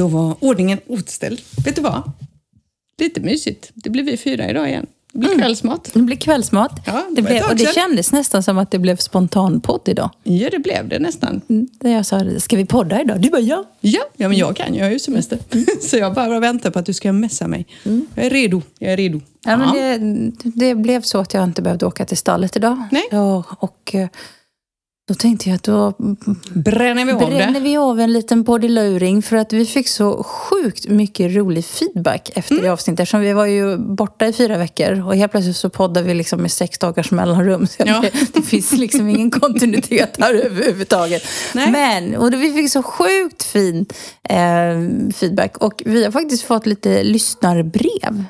Ja, då var ordningen återställd. Vet du vad? Lite mysigt. Det blir vi fyra idag igen. Det blir kvällsmat. Det blir kvällsmat. Ja, det det blev, och det kändes nästan som att det blev spontanpodd idag. Ja, det blev det nästan. Mm, Där jag sa, ska vi podda idag? Du bara, ja. Ja, ja men jag kan. Jag har ju semester. Så jag bara väntar på att du ska messa mig. Jag är redo. Jag är redo. Ja, men det, det blev så att jag inte behövde åka till stallet idag. Nej. Ja, och eh, då tänkte jag att då Bränner vi av bränner det? vi av en liten poddiluring för att vi fick så sjukt mycket rolig feedback efter Mm. det avsnittet. Eftersom vi var ju borta i fyra veckor och helt plötsligt så poddar vi liksom med sex dagars mellanrum. Så Ja. det, det finns liksom ingen kontinuitet här överhuvudtaget. Nej. Men, och då, vi fick så sjukt fin eh, feedback och vi har faktiskt fått lite lyssnarbrev.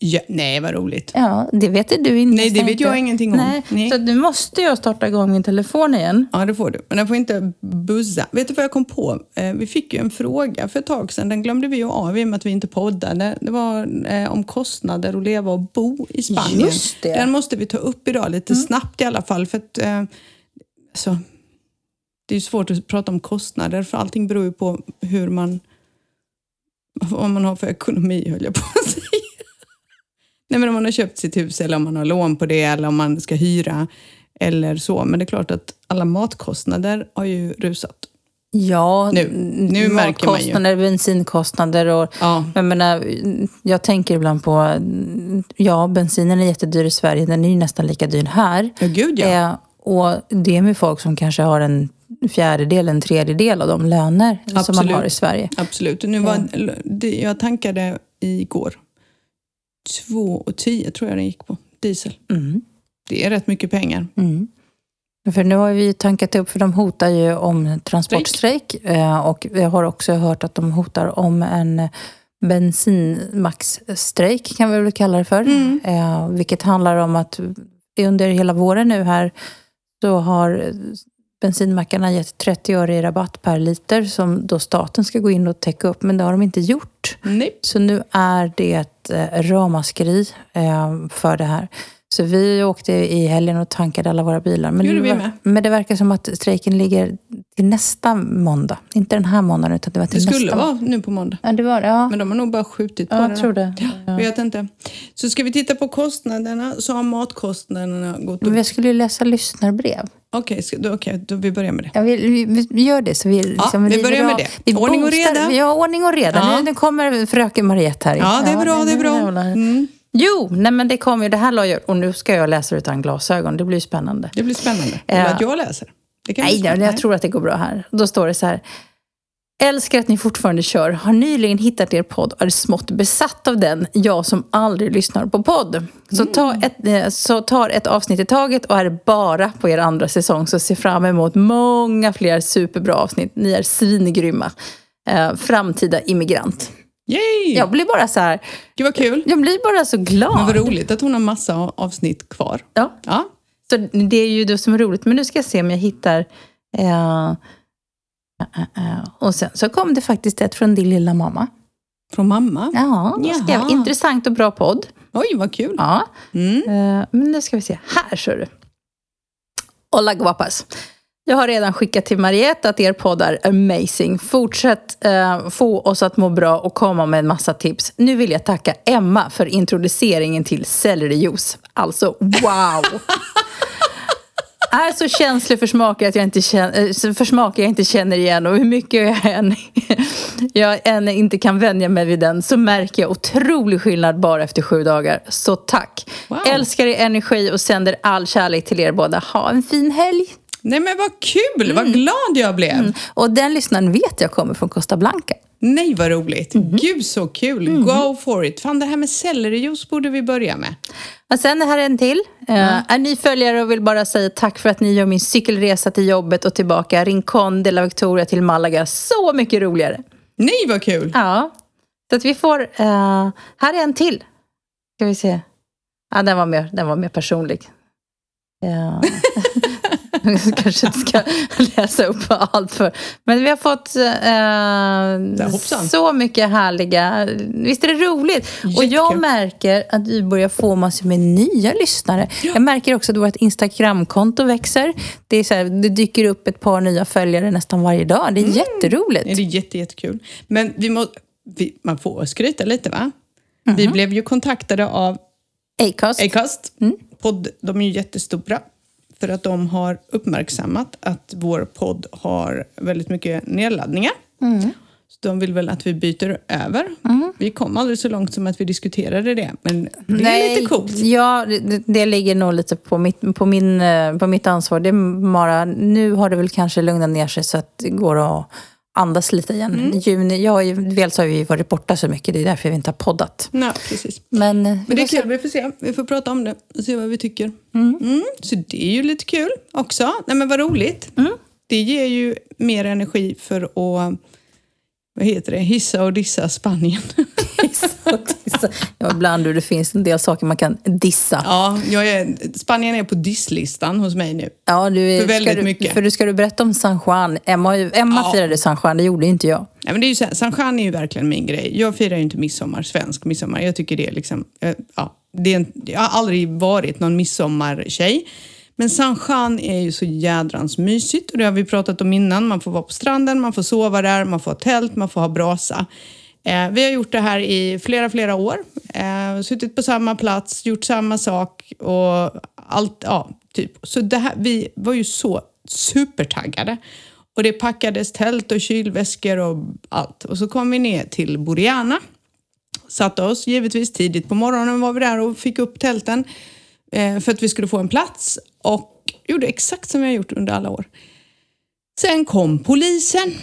Ja, nej, vad roligt. Ja, det vet du inte. Nej, det vet jag ingenting om. Nej. Nej. Så nu måste jag starta igång min telefon igen. Ja, det får du. Men den får inte buzza. Vet du vad jag kom på? Eh, Vi fick ju en fråga för ett tag sedan. Den glömde vi ju av i och med att vi inte poddade. Det var eh, om kostnader att leva och bo i Spanien. Just det. Den måste vi ta upp idag lite snabbt i alla fall. För att, eh, alltså, det är ju svårt att prata om kostnader för allting beror ju på hur man vad man har för ekonomi höll jag på att säga. Nej, men om man har köpt sitt hus eller om man har lån på det eller om man ska hyra eller så. Men det är klart att alla matkostnader har ju rusat. Ja, Nu- nu märker man ju. bensinkostnader och Ja. jag menar, jag tänker ibland på, ja bensinen är jättedyr i Sverige, den är ju nästan lika dyr här. Ja, gud ja. Eh, och det är med folk som kanske har en fjärdedel, en tredjedel av de löner som man Absolut. har i Sverige. Absolut. Nu var, det, jag tankade igår. 2,10 tror jag den gick på. Diesel. Mm. Det är rätt mycket pengar. Mm. För nu har vi tankat upp, för de hotar ju om transportstrejk. Eh, Och jag har också hört att de hotar om en bensinmaxstrejk, kan vi väl kalla det för. Mm. Eh, vilket handlar om att under hela våren nu här så har bensinmackarna gett 30 öre i rabatt per liter som då staten ska gå in och täcka upp, men det har de inte gjort. Nej. Så nu är det ett eh, ramaskri eh, för det här. Så vi åkte i helgen och tankade alla våra bilar. Men, Gjorde det, vi med. men det verkar som att strejken ligger till nästa måndag. Inte den här måndagen utan det var Det till skulle nästa. vara nu på måndag. Ja, det var det. Ja, Men de har nog bara skjutit på ja det. jag tror det. Jag vet inte. Så ska vi titta på kostnaderna så har matkostnaderna gått Men upp. jag skulle ju läsa lyssnarbrev. Okej, då, okej, då vi börjar med det. Ja, vi, vi, vi gör det. Så vi, liksom vi river börjar med av- det. Vi Ordning och reda. Vi har ordning och reda. Ja. Nu, nu kommer fröken Mariette här. Ja, det är bra, det är bra. Mm, Jo, nej men det kommer ju. Det här la jag, och nu ska jag läsa utan glasögon. Det blir spännande. det blir spännande. Vill du Ja. att jag läser? Nej, jag, jag tror att det går bra här. Då står det så här. Älskar att ni fortfarande kör. Har nyligen hittat er podd och är smått besatt av den. Jag som aldrig lyssnar på podd. Så, ta ett, eh, så tar ett avsnitt i taget och är bara på er andra säsong. Så se fram emot många fler superbra avsnitt. Ni är svingrymma. Eh, framtida immigrant. Yay! Jag blir bara så här. Gud vad kul. Jag blir bara så glad. Men vad roligt att hon har massa avsnitt kvar. Ja. Ja, Så det är ju det som är roligt. Men nu ska jag se om jag hittar... Eh, eh, eh, och sen så kom det faktiskt ett från din lilla mamma. från mamma. Ja, hon skrev Jaha. intressant och bra podd. Oj, vad kul. Ja. Mm. Eh, men nu ska vi se. Här ser du. Hola guapas. Jag har redan skickat till Mariette att er podd är amazing. Fortsätt eh, få oss att må bra och komma med en massa tips. Nu vill jag tacka Emma för introduceringen till sellerijuice. Alltså wow! är så känslig för smaker, att jag inte känner, eh, för smaker jag inte känner igen och hur mycket jag än, jag än inte kan vänja mig vid den så märker jag otrolig skillnad bara efter sju dagar. Så tack! Wow. Älskar er energi och sänder all kärlek till er båda. Ha en fin helg! Nej men vad kul, Mm. vad glad jag blev. Och den lyssnaren vet jag kommer från Costa Blanca. Nej vad roligt. Mhm. Gud så kul. Go for it. Fan det här med sellerijuice borde vi börja med. Och sen här är en till. Uh, är ny följare och vill bara säga tack för att ni gör min cykelresa till jobbet och tillbaka. Rincon de la Victoria till Malaga. Så mycket roligare. Nej vad kul. Ja. Så att vi får... eh, här är en till. Ska vi se. Ja, den var mer, den var mer personlig. Ja. Jag kanske inte ska läsa upp allt för. Men vi har fått eh, så mycket härliga... Visst är det roligt? Jättekul. Och jag märker att vi börjar få massor med nya lyssnare. Ja. Jag märker också att vårt Instagramkonto växer. Det, är så här, det dyker upp ett par nya följare nästan varje dag. Det är mm. jätteroligt. Ja, det är jätte, jättekul. Men vi må, vi, man får skryta lite va? Mm. Vi blev ju kontaktade av Acast. Acast. Mm. Podd, de är ju jättestora för att de har uppmärksammat att vår podd har väldigt mycket nedladdningar. Mm. Så de vill väl att vi byter över. Mm. Vi kom aldrig så långt som att vi diskuterade det, men det Nej, är lite coolt. Ja, det, det ligger nog lite på mitt, på, min, eh, på mitt ansvar. Det bara, nu har det väl kanske lugnat ner sig så att det går att andas lite igen. Mm. Juni, ja, dels har vi varit borta så mycket, det är därför vi inte har poddat. Nej, precis. Men, Men det är kul, vi får se. Vi får prata om det och se vad vi tycker. Mm. Mm. Så det är ju lite kul också. Nej men vad roligt. Mm. Det ger ju mer energi för att vad heter det, hissa och dissa Spanien. hissa och dissa. Ja, ibland det finns en del saker man kan dissa. Ja, jag är, Spanien är på disslistan hos mig nu. Ja, du är, för väldigt du, mycket. För du ska du berätta om San Juan. Emma, Emma ja. firade San Juan, det gjorde inte jag. Ja, men det är ju så här, San Juan är ju verkligen min grej. Jag firar ju inte midsommar, svensk midsommar. Jag tycker det är liksom, eh, ja, det är en, jag har aldrig varit någon midsommartjej. Men San Juan är ju så jädrans mysigt och det har vi pratat om innan. Man får vara på stranden, man får sova där, man får ha tält, man får ha brasa. Eh, vi har gjort det här i flera, flera år. Eh, suttit på samma plats, gjort samma sak och allt, ja, typ. Så det här, vi var ju så supertaggade. Och det packades tält och kylväskor och allt. Och så kom vi ner till Boriana. Satte oss givetvis tidigt på morgonen var vi där och fick upp tälten eh, för att vi skulle få en plats och gjorde exakt som vi har gjort under alla år. Sen kom polisen.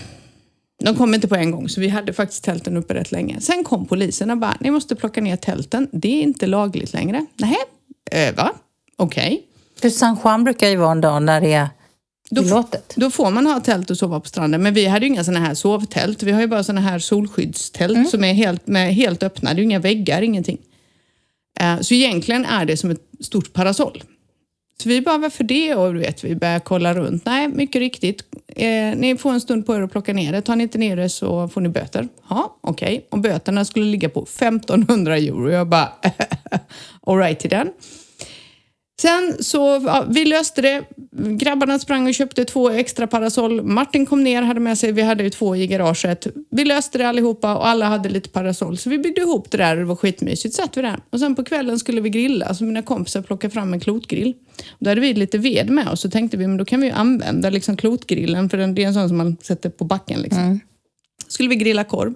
De kom inte på en gång, så vi hade faktiskt tälten uppe rätt länge. Sen kom polisen och bara, ni måste plocka ner tälten. Det är inte lagligt längre. Nej, äh, va? Okej. Okay. För San Juan brukar ju vara en dag när det är då, tillåtet. Då får man ha tält och sova på stranden. Men vi hade ju inga sådana här sovtält. Vi har ju bara sådana här solskyddstält mm. som är helt, med, helt öppna. Det är ju inga väggar, ingenting. Uh, så egentligen är det som ett stort parasoll. Så vi bara, varför det? Och du vet, vi börjar kolla runt. Nej, mycket riktigt. Eh, ni får en stund på er att plocka ner det. Tar ni inte ner det så får ni böter. Ja, okej. Okay. Och böterna skulle ligga på 1500 euro. Jag bara, alright till den. Sen så, ja, vi löste det. Grabbarna sprang och köpte två extra parasoll. Martin kom ner, hade med sig, vi hade ju två i garaget. Vi löste det allihopa och alla hade lite parasoll. Så vi byggde ihop det där och det var skitmysigt. Satt vi där. Och sen på kvällen skulle vi grilla, så mina kompisar plockade fram en klotgrill. Då hade vi lite ved med oss så tänkte vi men då kan vi ju använda liksom klotgrillen för det är en sån som man sätter på backen. Liksom. Mm. skulle vi grilla korv.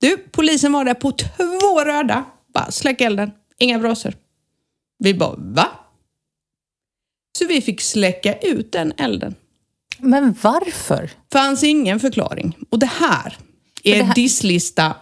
Du, polisen var där på två röda. Bara släck elden, inga brasor. Vi bara, va? Så vi fick släcka ut den elden. Men varför? Fanns ingen förklaring. Och det här är det här... disslista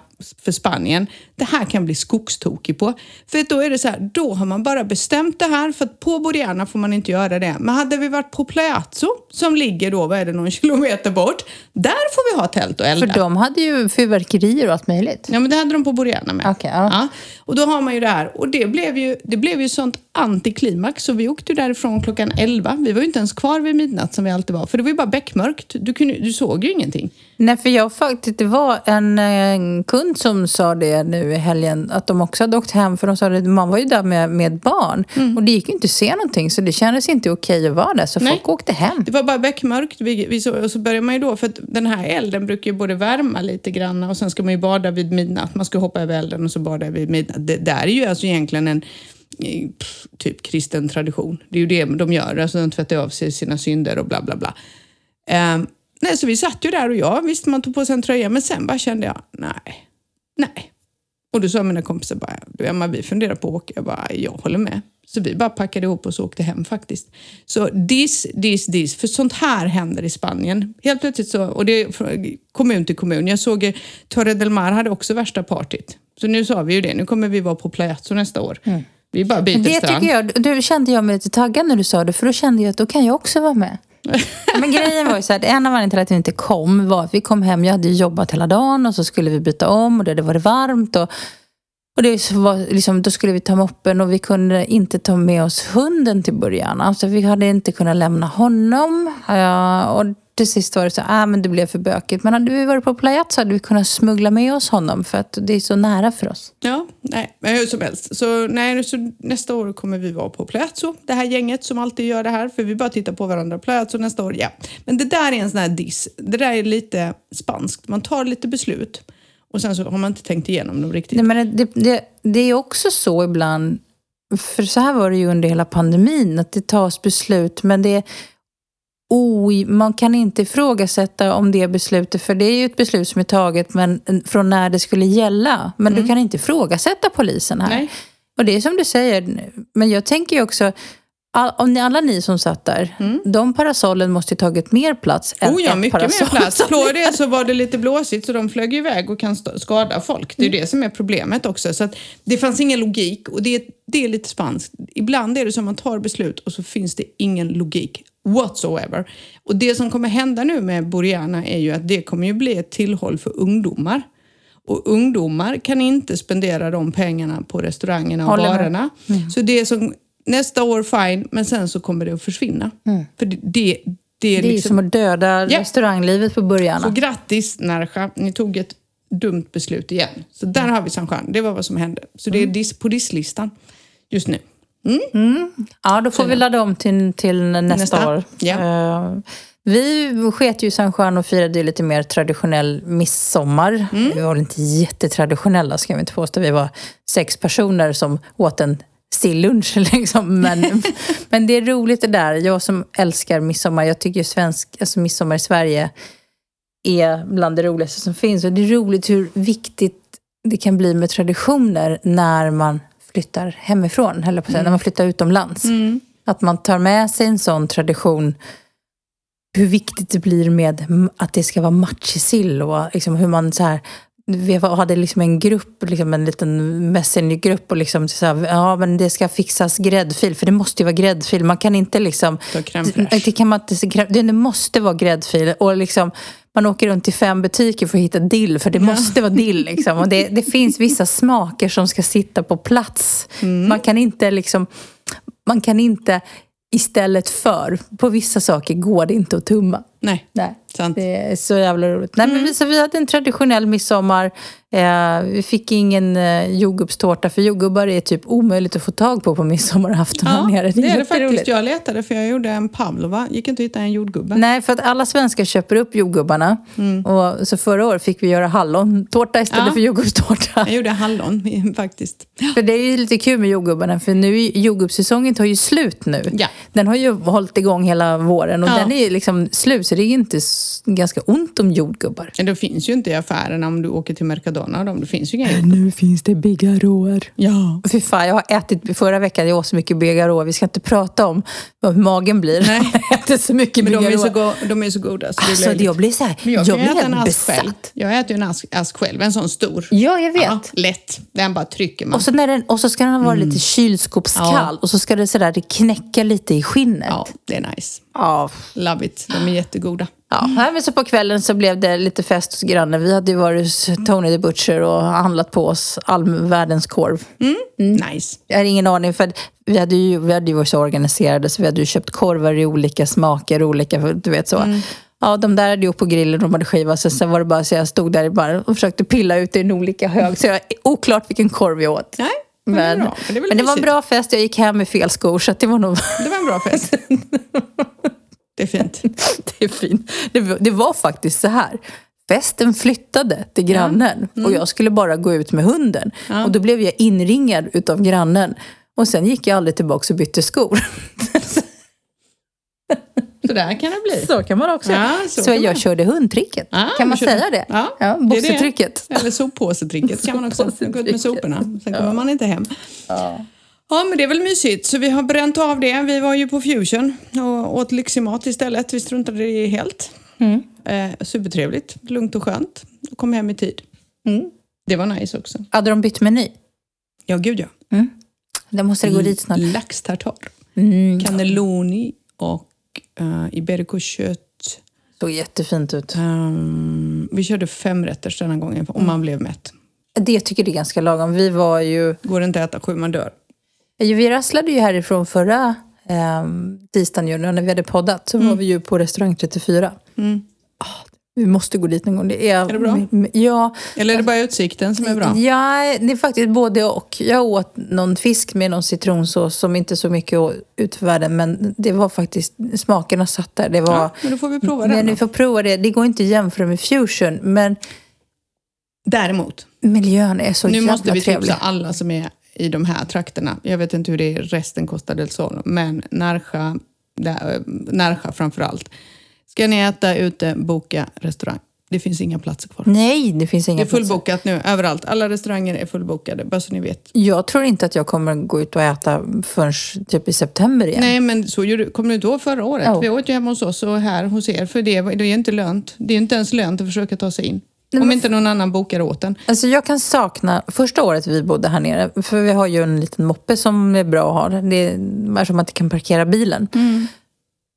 för Spanien. Det här kan bli skogstokig på. För då är det så här, då har man bara bestämt det här för att på Boriana får man inte göra det. Men hade vi varit på Pleazzo som ligger då, vad är det, någon kilometer bort. Där får vi ha tält och elda. För de hade ju fyrverkerier och allt möjligt. Ja men det hade de på Boriana med. Okay, ja. ja. Och då har man ju det här. Och det blev ju, det blev ju sånt antiklimax så vi åkte därifrån klockan 11. Vi var ju inte ens kvar vid midnatt som vi alltid var. För det var ju bara beckmörkt. Du, kunde, du såg ju ingenting. Nej, för jag faktiskt, det var en, en kund som sa det nu i helgen, att de också hade åkt hem, för de sa att man var ju där med, med barn. Mm. Och det gick ju inte att se någonting, så det kändes inte okej att vara där. Så Nej. folk åkte hem. Det var bara beckmörkt. Vi, vi så, och så började man ju då, för att den här elden brukar ju både värma lite grann och sen ska man ju bada vid midnatt. Man ska hoppa över elden och så bada vid midnatt. Det där är ju alltså egentligen en typ kristen tradition. Det är ju det de gör, alltså de tvättar av sig sina synder och bla bla bla. Um, nej, så vi satt ju där och jag visste man tog på sig en tröja, men sen bara kände jag, nej, nej. Och då sa mina kompisar bara, du Emma, vi funderar på att åka. Jag bara, jag håller med. Så vi bara packade ihop oss och åkte hem faktiskt. Så dis, dis, dis. För sånt här händer i Spanien. Helt plötsligt så, och det är kommun till kommun. Jag såg Torre del Mar hade också värsta partyt. Så nu sa vi ju det, nu kommer vi vara på Plajazzo nästa år. Mm. Vi bara byter det strand. Tycker jag, då kände jag mig lite taggad när du sa det, för då kände jag att då kan jag också vara med. Men grejen var ju så här, en av anledningarna till att vi inte kom var att vi kom hem, jag hade jobbat hela dagen och så skulle vi byta om och det hade varit varmt. Och Och det var, liksom, då skulle vi ta moppen och vi kunde inte ta med oss hunden till början. Alltså vi hade inte kunnat lämna honom. Uh, och till sist var det så ah, men det blev för bökigt. Men hade vi varit på Playat så hade vi kunnat smuggla med oss honom för att det är så nära för oss. Ja, nej, men hur som helst. Så, nej, så nästa år kommer vi vara på Plötso, det här gänget som alltid gör det här, för vi bara tittar på varandra. Plötso nästa år, ja. Men det där är en sån här diss. Det där är lite spanskt. Man tar lite beslut och sen så har man inte tänkt igenom dem riktigt. Nej, men det, det, det är också så ibland, för så här var det ju under hela pandemin, att det tas beslut, men det oj, man kan inte ifrågasätta om det beslutet, för det är ju ett beslut som är taget men från när det skulle gälla. Men mm. du kan inte ifrågasätta polisen här. Nej. Och det är som du säger, men jag tänker ju också, all, om ni, alla ni som satt där, mm. de parasollen måste ju tagit mer plats än oh ja, ett mycket parasoll. mer plats. På det så var det lite blåsigt så de flög iväg och kan skada folk. Det är mm. det som är problemet också. Så att det fanns ingen logik och det, det är lite spanskt. Ibland är det som att man tar beslut och så finns det ingen logik whatsoever. Och det som kommer hända nu med Boriana är ju att det kommer ju bli ett tillhåll för ungdomar. Och ungdomar kan inte spendera de pengarna på restaurangerna och Håller barerna. Mm. Så det som nästa år, fine, men sen så kommer det att försvinna. Mm. För det, det, det är, det är liksom... som att döda ja. restauranglivet på början. Så grattis Narsha, ni tog ett dumt beslut igen. Så där mm. har vi Sanjan, det var vad som hände. Så det är mm. dis på disslistan just nu. Mm. Mm. Ja, då får vi ladda om till, till nästa, nästa. år. Ja. Uh, vi sket ju San Juan och firade lite mer traditionell midsommar. Mm. Vi var inte jättetraditionella ska vi inte påstå. Vi var sex personer som åt en sillunch. Liksom. Men, men det är roligt det där. Jag som älskar midsommar. Jag tycker svensk, alltså midsommar i Sverige är bland det roligaste som finns. Och det är roligt hur viktigt det kan bli med traditioner när man flyttar hemifrån, eller på mm. när man flyttar utomlands. Mm. Att man tar med sig en sån tradition hur viktigt det blir med att det ska vara matjessill och liksom hur man så här vi hade liksom en grupp, liksom en liten messengergrupp och liksom så här, ja men det ska fixas gräddfil, för det måste ju vara gräddfil. Man kan inte liksom... Det, kan man inte, det måste vara gräddfil. Och liksom, man åker runt till fem butiker för att hitta dill, för det måste vara dill. Liksom. Och det, det finns vissa smaker som ska sitta på plats. Mm. Man kan inte liksom... Man kan inte istället för, på vissa saker går det inte att tumma. Nej. Nej. Sant. Det är så jävla roligt. Nej, men mm. vi, så vi hade en traditionell midsommar. Eh, vi fick ingen eh, jordgubbstårta för jordgubbar är typ omöjligt att få tag på på midsommarafton ja, nere. Det är, det är det faktiskt. Jag letade för jag gjorde en pavlova. Gick inte att hitta en jordgubbe. Nej, för att alla svenskar köper upp jordgubbarna. Mm. Och, så förra året fick vi göra hallontårta istället ja. för jordgubbstårta. Jag gjorde hallon faktiskt. För det är ju lite kul med jordgubbarna för nu jordgubbssäsongen tar ju slut nu. Ja. Den har ju hållit igång hela våren och ja. den är ju liksom slut så det är inte ganska ont om jordgubbar. Men det finns ju inte i affärerna om du åker till Mercadona. De, det finns ju inga Nu finns det bigarråer. Ja. Fy fan, jag har ätit förra veckan, jag åt så mycket bigarråer. Vi ska inte prata om vad magen blir. Nej. Jag äter så mycket Men de är så, go de är så goda. Så alltså, blir jag blir så här, Men jag, jag blir helt besatt. Själv. Jag äter ju en ask, ask själv, en sån stor. Ja, jag vet. Ja, lätt. Den bara trycker man. Och så, när den, och så ska den vara mm. lite kylskåpskall ja. och så ska det sådär, det knäcka lite i skinnet. Ja, det är nice. Ja. Love it. De är jättegoda. Ja, men så på kvällen så blev det lite fest hos grannen. Vi hade ju varit hos Tony the Butcher och handlat på oss all världens korv. Mm. Mm. Nice. Jag har ingen aning, för vi hade, ju, vi hade ju varit så organiserade så vi hade ju köpt korvar i olika smaker, olika, du vet så. Mm. Ja, de där hade gjort på grillen, de hade skivat. Så sen var det bara så jag stod där och försökte pilla ut i en olika hög. Så jag, oklart vilken korv jag åt. Nej, men, det, men det, men det var en bra fest. Jag gick hem med fel skor, så det var nog... Det var en bra fest. Det är fint. det är fint. Det, det, var faktiskt så här. Festen flyttade till grannen ja. mm. och jag skulle bara gå ut med hunden. Ja. Och då blev jag inringad utav grannen. Och sen gick jag aldrig tillbaka och bytte skor. Så där kan det bli. Så kan man också ja, Så, så jag man. körde hundtricket. Ja, kan man säga det? Ja, ja Boxetricket. Eller soppåsetricket kan man också. Gå ut med soporna. Sen kommer man inte hem. Ja. Men det är väl mysigt. Så vi har bränt av det. Vi var ju på Fusion och åt lyxig mat istället. Vi struntade i det helt. Mm. Eh, supertrevligt, lugnt och skönt. Och kom hem i tid. Mm. Det var nice också. Hade de bytt meny? Ja, gud ja. Mm. Det måste gå dit snart. Laxtartar. Mm. Cannelloni och uh, iberikokött. Såg jättefint ut. Um, vi körde fem rätter denna gången och man blev mätt. Det jag tycker det är ganska lagom. Vi var ju... Går det inte att äta sju, man dör. Vi rasslade ju härifrån förra eh, tisdagen när vi hade poddat. Så var vi ju på restaurang 34. Mm. Vi måste gå dit någon gång. Det är, Är det bra? Ja. Eller är det bara utsikten som är bra? Ja, det är faktiskt både och. Jag åt någon fisk med någon citronsås som inte så mycket ut för världen. Men det var faktiskt, smakerna satt där. Det var, Ja, men då får vi prova men den vi får prova det. Det går inte att jämföra med fusion. Men Däremot, miljön är så nu jävla måste vi trevlig. tipsa alla som är i de här trakterna. Jag vet inte hur det är i resten Costa del Sol, men Narja, där, Narja framför allt. Ska ni äta ute, boka restaurang. Det finns inga platser kvar. Nej, det finns Det inga är fullbokat nu överallt. Alla restauranger är fullbokade, bara så ni vet. Jag tror inte att jag kommer gå ut och äta förrän typ i september igen. Nej, men så gjorde, kommer du ihåg förra året? Ja. Vi åt ju hemma hos oss och här hos er, för det, det är inte lönt. Det är inte ens lönt att försöka ta sig in. Om inte någon annan bokar åt en. Alltså jag kan sakna, första året vi bodde här nere, för vi har ju en liten moppe som är bra att ha. Det är som man inte kan parkera bilen.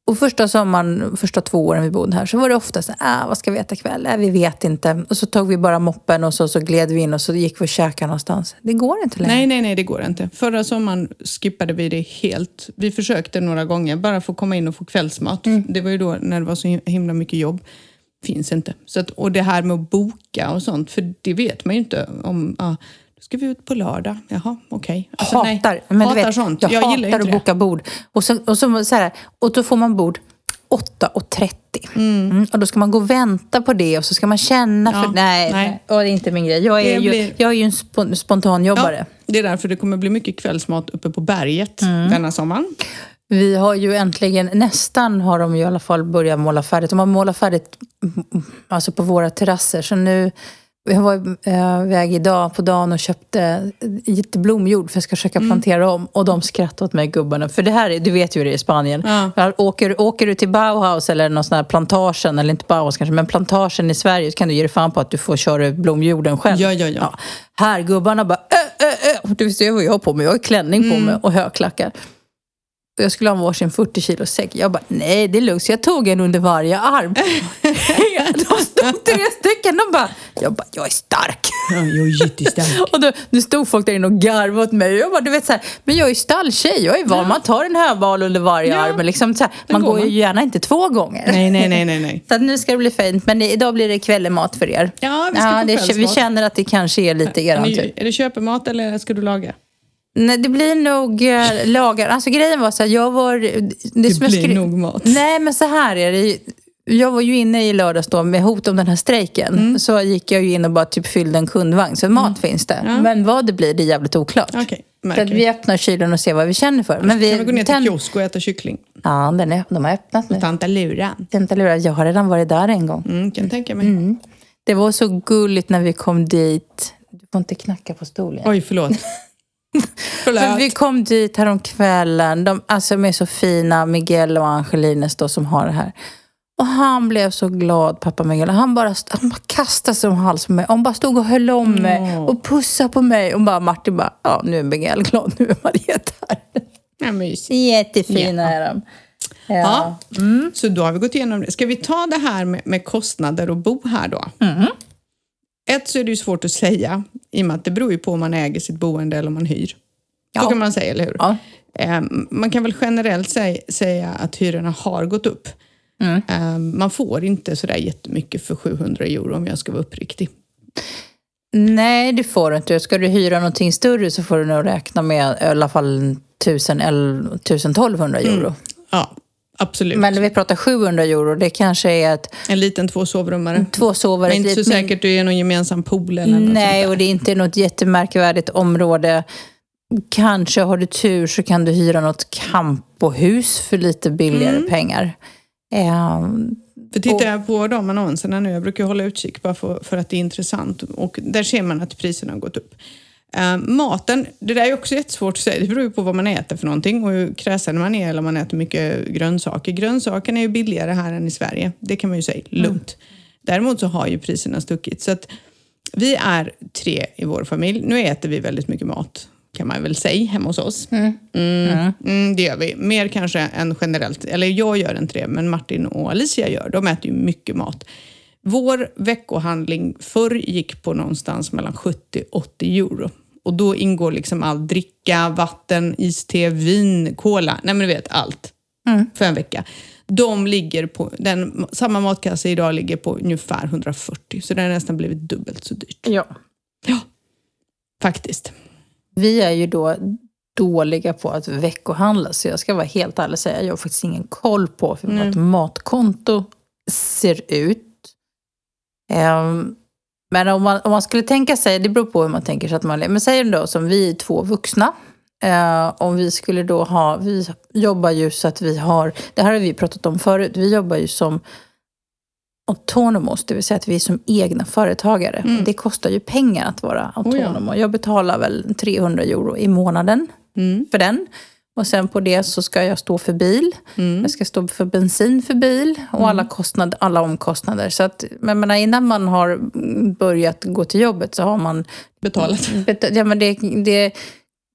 Och första sommaren, första två åren vi bodde här, så var det ofta så ah, vad ska vi äta ikväll? Äh, vi vet inte. Och så tog vi bara moppen och så, så gled vi in och så gick vi och käkade någonstans. Det går inte längre. Nej, nej, nej, det går inte. Förra sommaren skippade vi det helt. Vi försökte några gånger, bara för att komma in och få kvällsmat. Det var ju då när det var så himla mycket jobb. Finns inte. Så att, och det här med att boka och sånt, för det vet man ju inte om... Då ska vi ut på lördag. Jaha, okej. Alltså, nej. hatar, men hatar vet, sånt. Jag, Jag, hatar inte att boka bord. Och, så, och, så, så här, och då får man bord 8.30. Mm. Och då ska man gå och vänta på det och så ska man känna för... Ja, nej, nej. nej. Och det är inte min grej. Jag är, Det ju, blir- jag är ju en spon, spontanjobbare. Ja, det är därför det kommer bli mycket kvällsmat uppe på berget Mm. denna sommaren. Vi har ju äntligen, nästan har de i alla fall börjat måla färdigt. De har målat färdigt mm, alltså på våra terrasser. Så nu, jag var eh, väg idag på dagen och köpte lite blomjord för jag ska försöka Mm. plantera om. Och de skrattade åt mig gubbarna. För det här, är- du vet ju hur det är i Spanien. Ja. Ja, Åker, åker du till Bauhaus eller någon sån här plantagen, eller inte Bauhaus kanske, men plantagen i Sverige så kan du ge dig fan på att du får köra blomjorden själv. Ja, ja, ja. Här, gubbarna bara äh, äh, äh. Du ser vad jag har på mig. Jag har klänning på Mm. mig och högklackar. Och jag skulle ha varsin 40 kilo säck. Jag bara, nej det är lugnt. Så jag tog en under varje arm. de stod tre stycken. De bara, jag bara, jag är stark. Ja, jag är jättestark. Och då, nu stod folk där inne och garvade åt mig. Jag bara, du vet så här, men jag är stalltjej. Jag är van. Man tar en höbal under varje Ja, arm. Liksom, så här, man går går ju man. gärna inte två gånger. nej, nej, nej, nej, nej. Så nu ska det bli fint. Men idag blir det kvällemat för er. Ja, vi ska få det, vi känner att det kanske är lite Är, ni, tur. är det köpemat eller ska du laga? Nej, det blir nog äh, lagar. Alltså grejen var så här, jag var... Det, Det som jag blir skri- nog mat. Nej, men så här är det. Jag var ju inne i lördags då med hot om den här strejken. Mm. Så gick jag ju in och bara typ fyllde en kundvagn. Så mat finns det. Men vad det blir, det är jävligt oklart. Okej, så vi. öppnar kylen och ser vad vi känner för. Men vi, Kan vi gå ner till kiosk och äta kyckling? Ja, den är, de har öppnat nu. Tanta luran. Vänta, lura. Jag har redan varit där en gång. Mm, kan tänka mig. Det var så gulligt när vi kom dit. Du får inte knacka på stolen. Oj, förlåt. Förlåt. vi kom dit häromkvällen. De, alltså de är så fina, Miguel och Angelines då, som har det här. Och han blev så glad, pappa Miguel. Han bara, han bara kastade sig om halsen på mig. Han bara stod och höll om mig och pussade på mig. Och bara Martin bara, ja nu är Miguel glad, nu är Marietta här. Ja, mysigt. Jättefina Ja. är de. Ja. Ja. Mm. Så då har vi gått igenom det. Ska vi ta det här med, med kostnader och bo här då? Mm. Ett så är det ju svårt att säga i och med att det beror ju på om man äger sitt boende eller om man hyr. Ja. Så kan man säga, eller hur? Ja. Eh, Man kan väl generellt säga, att hyrorna har gått upp. Mm. Eh, Man får inte sådär jättemycket för 700 euro om jag ska vara uppriktig. Nej, det får du inte. Ska du hyra någonting större så får du nog räkna med i alla fall 1000 eller 1200 euro. Ja, absolut. Men när vi pratar 700 euro, det kanske är ett En liten två sovrummare. två sovare. Men inte så säkert det är någon gemensam pool eller något Nej, och det är inte något jättemärkvärdigt område. Kanske har du tur så kan du hyra något campohus för lite billigare Mm. pengar. Där. För tittar jag på de annonserna nu, jag brukar hålla utkik bara för, för att det är intressant och där ser man att priserna har gått upp. Eh, maten, det där är också jättesvårt att säga. Det beror ju på vad man äter för någonting och hur kräsen man är eller om man äter mycket grönsaker. Grönsakerna är ju billigare här än i Sverige. Det kan man ju säga lugnt. Däremot så har ju priserna stuckit. Så att vi är tre i vår familj. Nu äter vi väldigt mycket mat kan man väl säga hemma hos oss. Mm. Mm, det gör vi. Mer kanske än generellt. Eller jag gör inte det, men Martin och Alicia gör. De äter ju mycket mat. Vår veckohandling förr gick på någonstans mellan 70 80 euro. Och då ingår liksom all dricka, vatten, iste, vin, cola. Nej men du vet allt. För en vecka. De ligger på, den, samma matkasse idag ligger på ungefär 140. Så det har nästan blivit dubbelt så dyrt. Ja. Ja, faktiskt. Vi är ju då dåliga på att veckohandla, så jag ska vara helt ärlig och säga, jag har faktiskt ingen koll på hur Nej. vårt matkonto ser ut. Ehm, men om man, om man skulle tänka sig, det beror på hur man tänker sig att man lever, men säg då som vi är två vuxna, eh, om vi skulle då ha, vi jobbar ju så att vi har, det här har vi pratat om förut, vi jobbar ju som autonomos, det vill säga att vi är som egna företagare. Och det kostar ju pengar att vara Mm. Oh ja. autonom. Jag betalar väl 300 euro i månaden Mm. för den. Och sen på det så ska jag stå för bil. Mm. Jag ska stå för bensin för bil och alla, kostnader, alla omkostnader. Så att, men menar, innan man har börjat gå till jobbet så har man... Betalat. bet- Ja, men det, det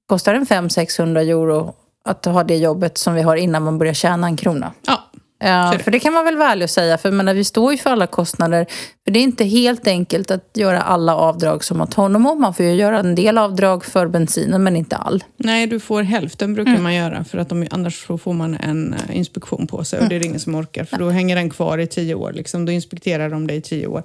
kostar en 500-600 euro att ha det jobbet som vi har innan man börjar tjäna en krona. Ja, Ja, det. för det kan man väl vara ärlig och säga. För menar, vi står ju för alla kostnader. För det är inte helt enkelt att göra alla avdrag som autonomo. Man får ju göra en del avdrag för bensinen, men inte all. Nej, du får hälften brukar Mm. man göra för att de, annars får man en eh, inspektion på sig och Mm. det är ingen som orkar för då hänger den kvar i tio år. Liksom. Då inspekterar de dig i tio år.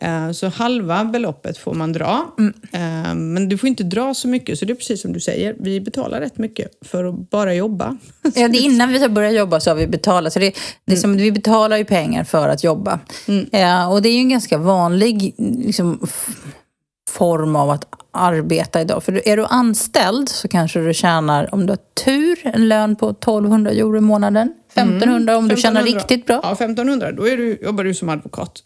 Eh, Så halva beloppet får man dra. Mm. Eh, Men du får inte dra så mycket, så det är precis som du säger. Vi betalar rätt mycket för att bara jobba. Ja, det är innan vi har börjat jobba så har vi betalat. Så det, det är som, vi betalar ju pengar för att jobba. Ja, och det är ju en ganska vanlig liksom, form av att arbeta idag. För är du anställd så kanske du tjänar, om du har tur, en lön på 1200 euro i månaden. 1500 om du tjänar 1500. riktigt bra. Ja, 1500. Då är du, jobbar du som advokat.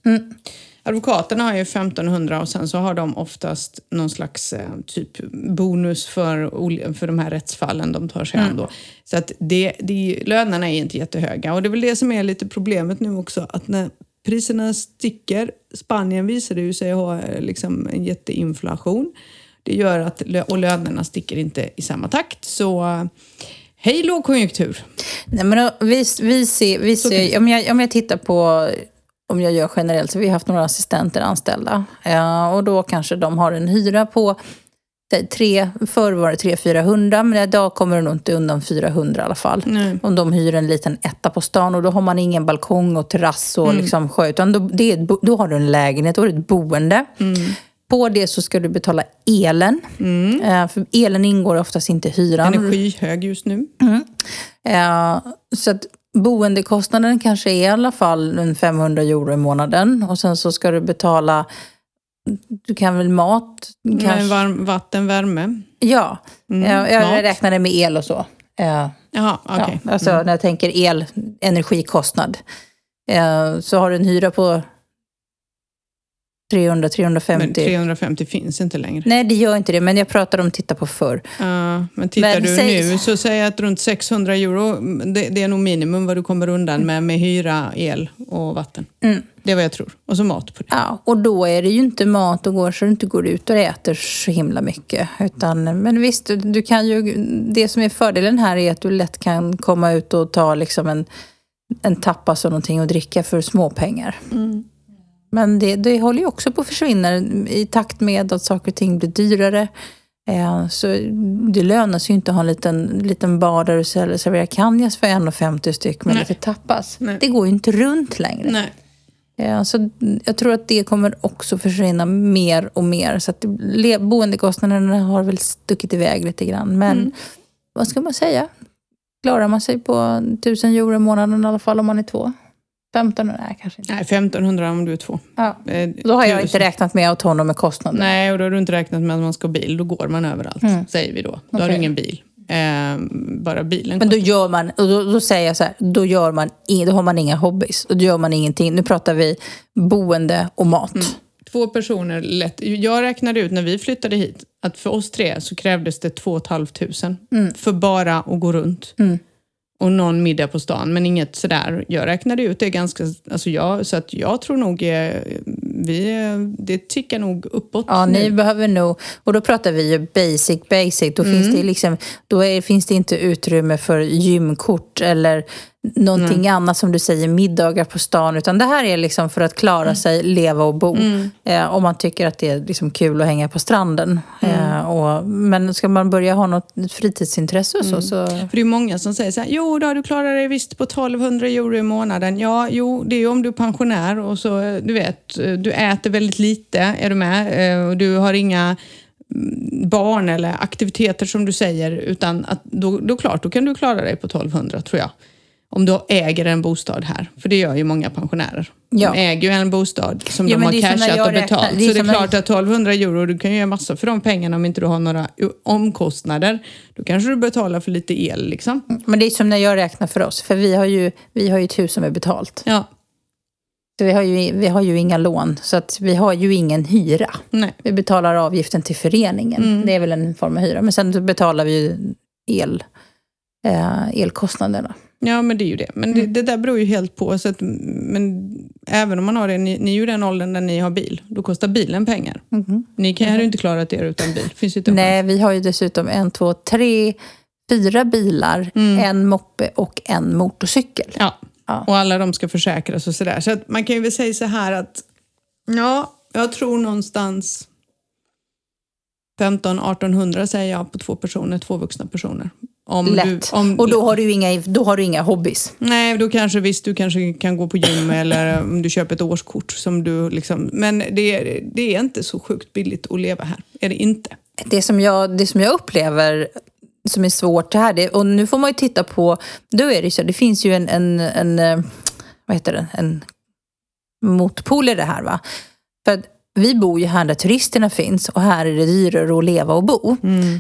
Advokaterna har ju 1500 och sen så har de oftast någon slags eh, typ bonus för, för de här rättsfallen de tar sig Mm. an då. Så att det, det, lönerna är inte jättehöga. Och det är väl det som är lite problemet nu också, att när priserna sticker, Spanien visade ju sig ha eh, liksom en jätteinflation. Det gör att och lönerna sticker inte i samma takt. Så eh, hej lågkonjunktur! Nej, men då, vi, vi ser, vi ser om, jag, om jag tittar på, om jag gör generellt, så vi har haft några assistenter anställda. Eh, och då kanske de har en hyra på, tre, förr var det 300-400, men idag kommer det nog inte undan 400 i alla fall. Nej. Om de hyr en liten etta på stan och då har man ingen balkong och terrass och liksom sjö, utan då, det är då har du en lägenhet, då är det ett boende. På det så ska du betala elen. Eh, för elen ingår oftast inte i hyran. Den är skyhög just nu. Eh, så att boendekostnaden kanske är i alla fall en 500 euro i månaden. Och sen så ska du betala, du kan väl mat? Kanske, varm, vatten, värme. ja, Mm, jag, jag mat. räknade med el och så. Eh, Jaha, okej. ja, alltså när jag tänker el, energikostnad. Eh, så har du en hyra på 300-350. Men 350 finns inte längre. Nej, det gör inte det, men jag pratar om titta på förr. Ja, men tittar Men du säg- nu så säger jag att runt 600 euro, det, det är nog minimum vad du kommer undan med, med hyra, el och vatten. Mm. Det är vad jag tror. Och så mat på det. Ja, och då är det ju inte mat och går så du inte går ut och äter så himla mycket. Utan, men visst, du- du kan ju, det som är fördelen här är att du lätt kan komma ut och ta liksom en, en tapas och någonting och dricka för småpengar. Men det, det håller ju också på att försvinna i takt med att saker och ting blir dyrare. Eh, Så det lönar sig ju inte att ha en liten, liten bar där du serverar canjas för 1,50 styck med Nej. lite tapas. Nej. Det går ju inte runt längre. Nej. Ja, så jag tror att det kommer också försvinna mer och mer. Så att le- boendekostnaderna har väl stuckit iväg lite grann. Men Mm. vad ska man säga? Klarar man sig på 1000 euro i månaden i alla fall om man är två? 15? Nej, kanske inte. Nej, 1500 om du är två. Ja. Eh, Då har jag inte räknat med autonoma kostnader. Nej, och då har du inte räknat med att man ska ha bil. Då går man överallt, Mm. säger vi då. Då har Okej. du ingen bil. Eh, bara bilen Men då gör man, och då, då säger jag så här, då, gör man, då har man inga hobbys. Då gör man ingenting. Nu pratar vi boende och mat. Mm. Två personer lätt. Jag räknade ut när vi flyttade hit att för oss tre så krävdes det 2 500 Mm. för bara att gå runt. Och någon middag på stan, men inget sådär. Jag räknade ut det ganska... Alltså jag, så att jag tror nog... Eh, vi, det tickar nog uppåt Ja, nu. ni behöver nog, och då pratar vi ju basic, basic. Då, finns, det liksom, då är, finns det inte utrymme för gymkort eller någonting annat som du säger, middagar på stan. Utan det här är liksom för att klara Mm. sig, leva och bo. Eh, om man tycker att det är liksom kul att hänga på stranden. Mm. Eh, och, men ska man börja ha något fritidsintresse och så, Mm. så För det är många som säger så här, jo då, du klarar dig visst på 1200 euro i månaden. Ja, jo, det är ju om du är pensionär och så, eh, du vet, eh, du äter väldigt lite, är du med? Eh, Och du har inga mm, barn eller aktiviteter som du säger, utan att då, då klart, då kan du klara dig på 1200 tror jag. Om du äger en bostad här, för det gör ju många pensionärer. Ja. De äger ju en bostad som Ja, de har cashat och betalt. det så det är klart att 1200 euro, du kan ju göra massor för de pengarna om inte du har några omkostnader. Då kanske du betalar för lite el liksom. Men det är som när jag räknar för oss. För vi har ju, vi har ju ett hus som är betalt. Ja, vi, har ju, vi har ju inga lån, så att vi har ju ingen hyra. nej. Vi betalar avgiften till föreningen. Mm. Det är väl en form av hyra. Men sen betalar vi ju el, eh, elkostnaderna. Ja, men det är ju det. Men Mm. det, det där beror ju helt på. Så att, men även om man har det, ni, ni är ju den åldern där ni har bil. Då kostar bilen pengar. Ni kan, hade ju inte klarat er utan bil. Finns inte. Nej, vi har ju dessutom en, två, tre, fyra bilar, en moppe och en motorcykel. Ja. Ja. Och alla de ska försäkras och sådär. Så att man kan ju väl säga så här att ja, jag tror någonstans 15-1800 säger jag på två personer, två vuxna personer. Om Lätt. Du, om, och då har, du inga, då har du inga hobbys. Nej, då kanske visst du kanske kan gå på gym eller om du köper ett årskort som du liksom... Men det, är- det är inte så sjukt billigt att leva här. Är det inte? Det som jag, det som jag upplever som är svårt här, det, och nu får man ju titta på, då är det ju så, det finns ju en, en, en eh, vad heter det, en motpol i det här va. För att vi bor ju här där turisterna finns och här är det dyrare att leva och bo.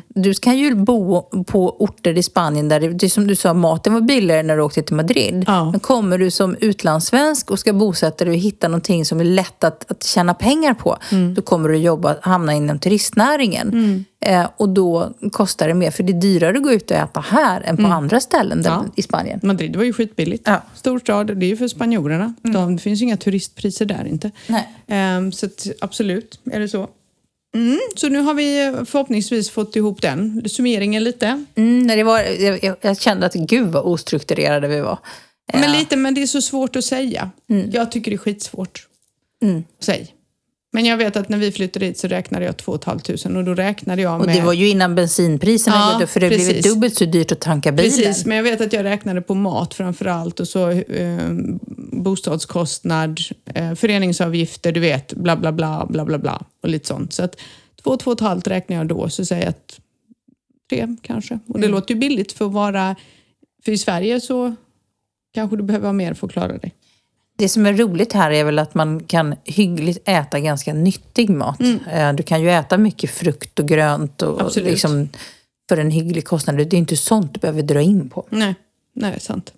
Du kan ju bo på orter i Spanien där det, som du sa, maten var billigare när du åkte till Madrid. Ja. Men kommer du som utlandssvensk och ska bosätta dig och hitta någonting som är lätt att, att tjäna pengar på, då kommer du jobba, hamna inom turistnäringen. Eh, och då kostar det mer, för det är dyrare att gå ut och äta här än på andra ställen där, Ja. i Spanien. Madrid var ju skitbilligt. Ja. Storstad, det är ju för spanjorerna. De, det finns ju inga turistpriser där inte. Nej. Ehm, så att, absolut, är det så. Mm, så nu har vi förhoppningsvis fått ihop den. Summeringen lite. Mm, när det var, jag, jag, kände att gud vad ostrukturerade vi var. Men lite, men det är så svårt att säga. Jag tycker det är skitsvårt. Mm. Säg. Men jag vet att när vi flyttade hit så räknade jag 2 500 och då räknade jag Och med... det var ju innan bensinpriserna Ja, upp, för det blev precis. dubbelt så dyrt att tanka bilen. Precis, men jag vet att jag räknade på mat framför allt och så eh, bostadskostnad, eh, föreningsavgifter, du vet, bla bla bla, bla bla bla och lite sånt. Så att två, två och ett halvt räknar jag då, så säger jag att tre kanske. Och det låter ju billigt för att vara, för i Sverige så kanske du behöver ha mer för att klara dig. Det som är roligt här är väl att man kan hyggligt äta ganska nyttig mat. Eh, Du kan ju äta mycket frukt och grönt och Absolut. liksom för en hygglig kostnad. Det är inte sånt du behöver dra in på. Nej, nej, sant.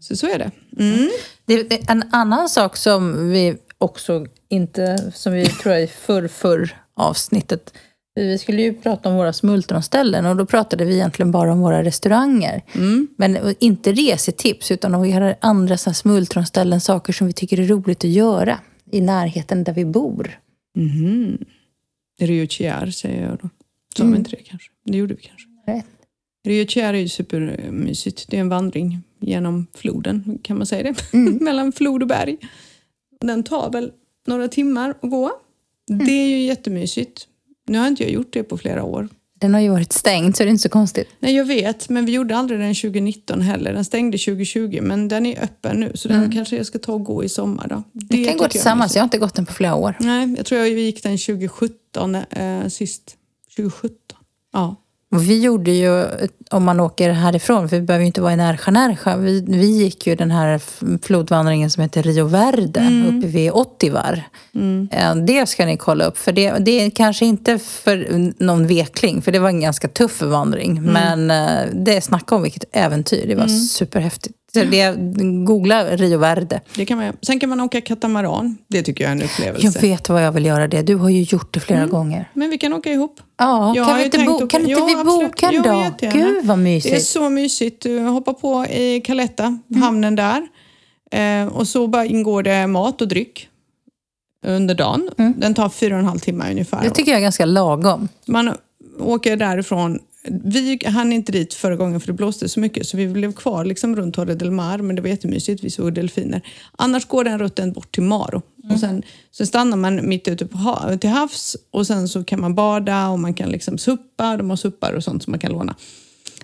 Så så är det. Mm. Det, det, en annan sak som vi också inte, som vi tror är förr, förr avsnittet. Vi skulle ju prata om våra smultronställen och då pratade vi egentligen bara om våra restauranger. Men inte resetips utan om vi har andra så här smultronställen, saker som vi tycker är roligt att göra i närheten där vi bor. Mhm. Rio Chiar säger jag då. Sa vi inte det kanske? Det gjorde vi kanske. Rätt. Rio Chiar är ju supermysigt. Det är en vandring genom floden, kan man säga det? Mellan flod och berg. Den tar väl några timmar att gå. Det är ju jättemysigt. Nu har inte jag gjort det på flera år. Den har ju varit stängd så det är inte så konstigt. Nej, jag vet, men vi gjorde aldrig den 2019 heller. Den stängde 2020, men den är öppen nu. Så den kanske jag ska ta och gå i sommar då. Det Vi kan gå jag tillsammans, mysigt. jag har inte gått den på flera år. Nej, jag tror jag gick den 2017 eh, sist. 2017. Ja. Och vi gjorde ju, om man åker härifrån, för vi behöver ju inte vara i Närsjö, Närsjö. Vi, vi gick ju den här flodvandringen som heter Rio Verde, uppe vid Ottivar. Eh, Det ska ni kolla upp, för det, det är kanske inte för någon vekling, för det var en ganska tuff vandring. Men eh, det snacka om vilket äventyr, det var superhäftigt. Så det, googla Rio Verde. Det kan man, göra. sen kan man åka katamaran. Det tycker jag är en upplevelse. Jag vet vad jag vill göra det, du har ju gjort det flera gånger. Men vi kan åka ihop. Ja, Jag kan vi inte, bo, kan inte vi boka en dag? Gud vad Det är mysigt. så mysigt. Du hoppar på i Caletta, hamnen där. Eh, och så bara ingår det mat och dryck under dagen. Den tar fyra och en halv timme ungefär. Det tycker jag är ganska lagom. Man åker därifrån vi hann inte dit förra gången för det blåste så mycket så vi blev kvar liksom runt Torre del Mar men det var jättemysigt, vi såg delfiner. Annars går den rutten bort till Maro. Och sen, sen stannar man mitt ute på ha, till havs och sen så kan man bada och man kan liksom suppa, de har suppar och sånt som man kan låna.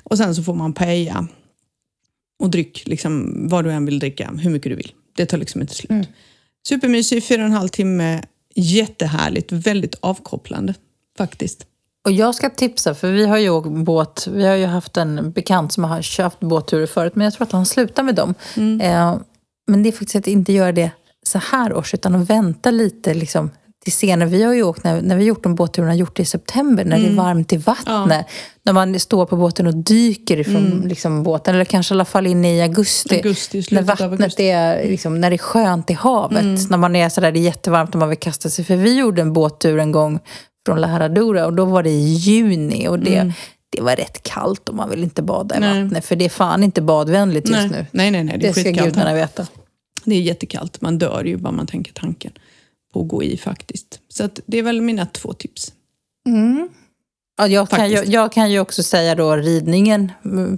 Och sen så får man paella och dryck, liksom, vad du än vill dricka, hur mycket du vill. Det tar liksom inte slut. Mm. Supermysig, fyra och en halv timme, jättehärligt, väldigt avkopplande faktiskt. Och jag ska tipsa, för vi har ju åkt båt, vi har ju haft en bekant som har köpt båtturer förut, men jag tror att han slutar med dem. Mm. Eh, men det är faktiskt att inte göra det så här års, utan att vänta lite liksom, till senare. Vi har ju åkt, när, när vi gjort de båtturerna, gjort det i september när mm. det är mm. varmt i vattnet. Ja. När man står på båten och dyker ifrån mm. liksom, båten. Eller kanske i alla fall inne i augusti. augusti när vattnet augusti. är, liksom, när det är skönt i havet. Mm. När man är sådär, det är jättevarmt och man vill kasta sig. För vi gjorde en båttur en gång från La Herradura och då var det i juni. Och det, mm. det var rätt kallt och man vill inte bada i nej. vattnet. För det är fan inte badvänligt just nej. nu. Nej, nej, nej. Det, det ska gudarna veta. Det är jättekallt. Man dör ju bara man tänker tanken på att gå i faktiskt. Så det är väl mina två tips. Mm. Ja, jag, kan ju, jag kan ju också säga då ridningen,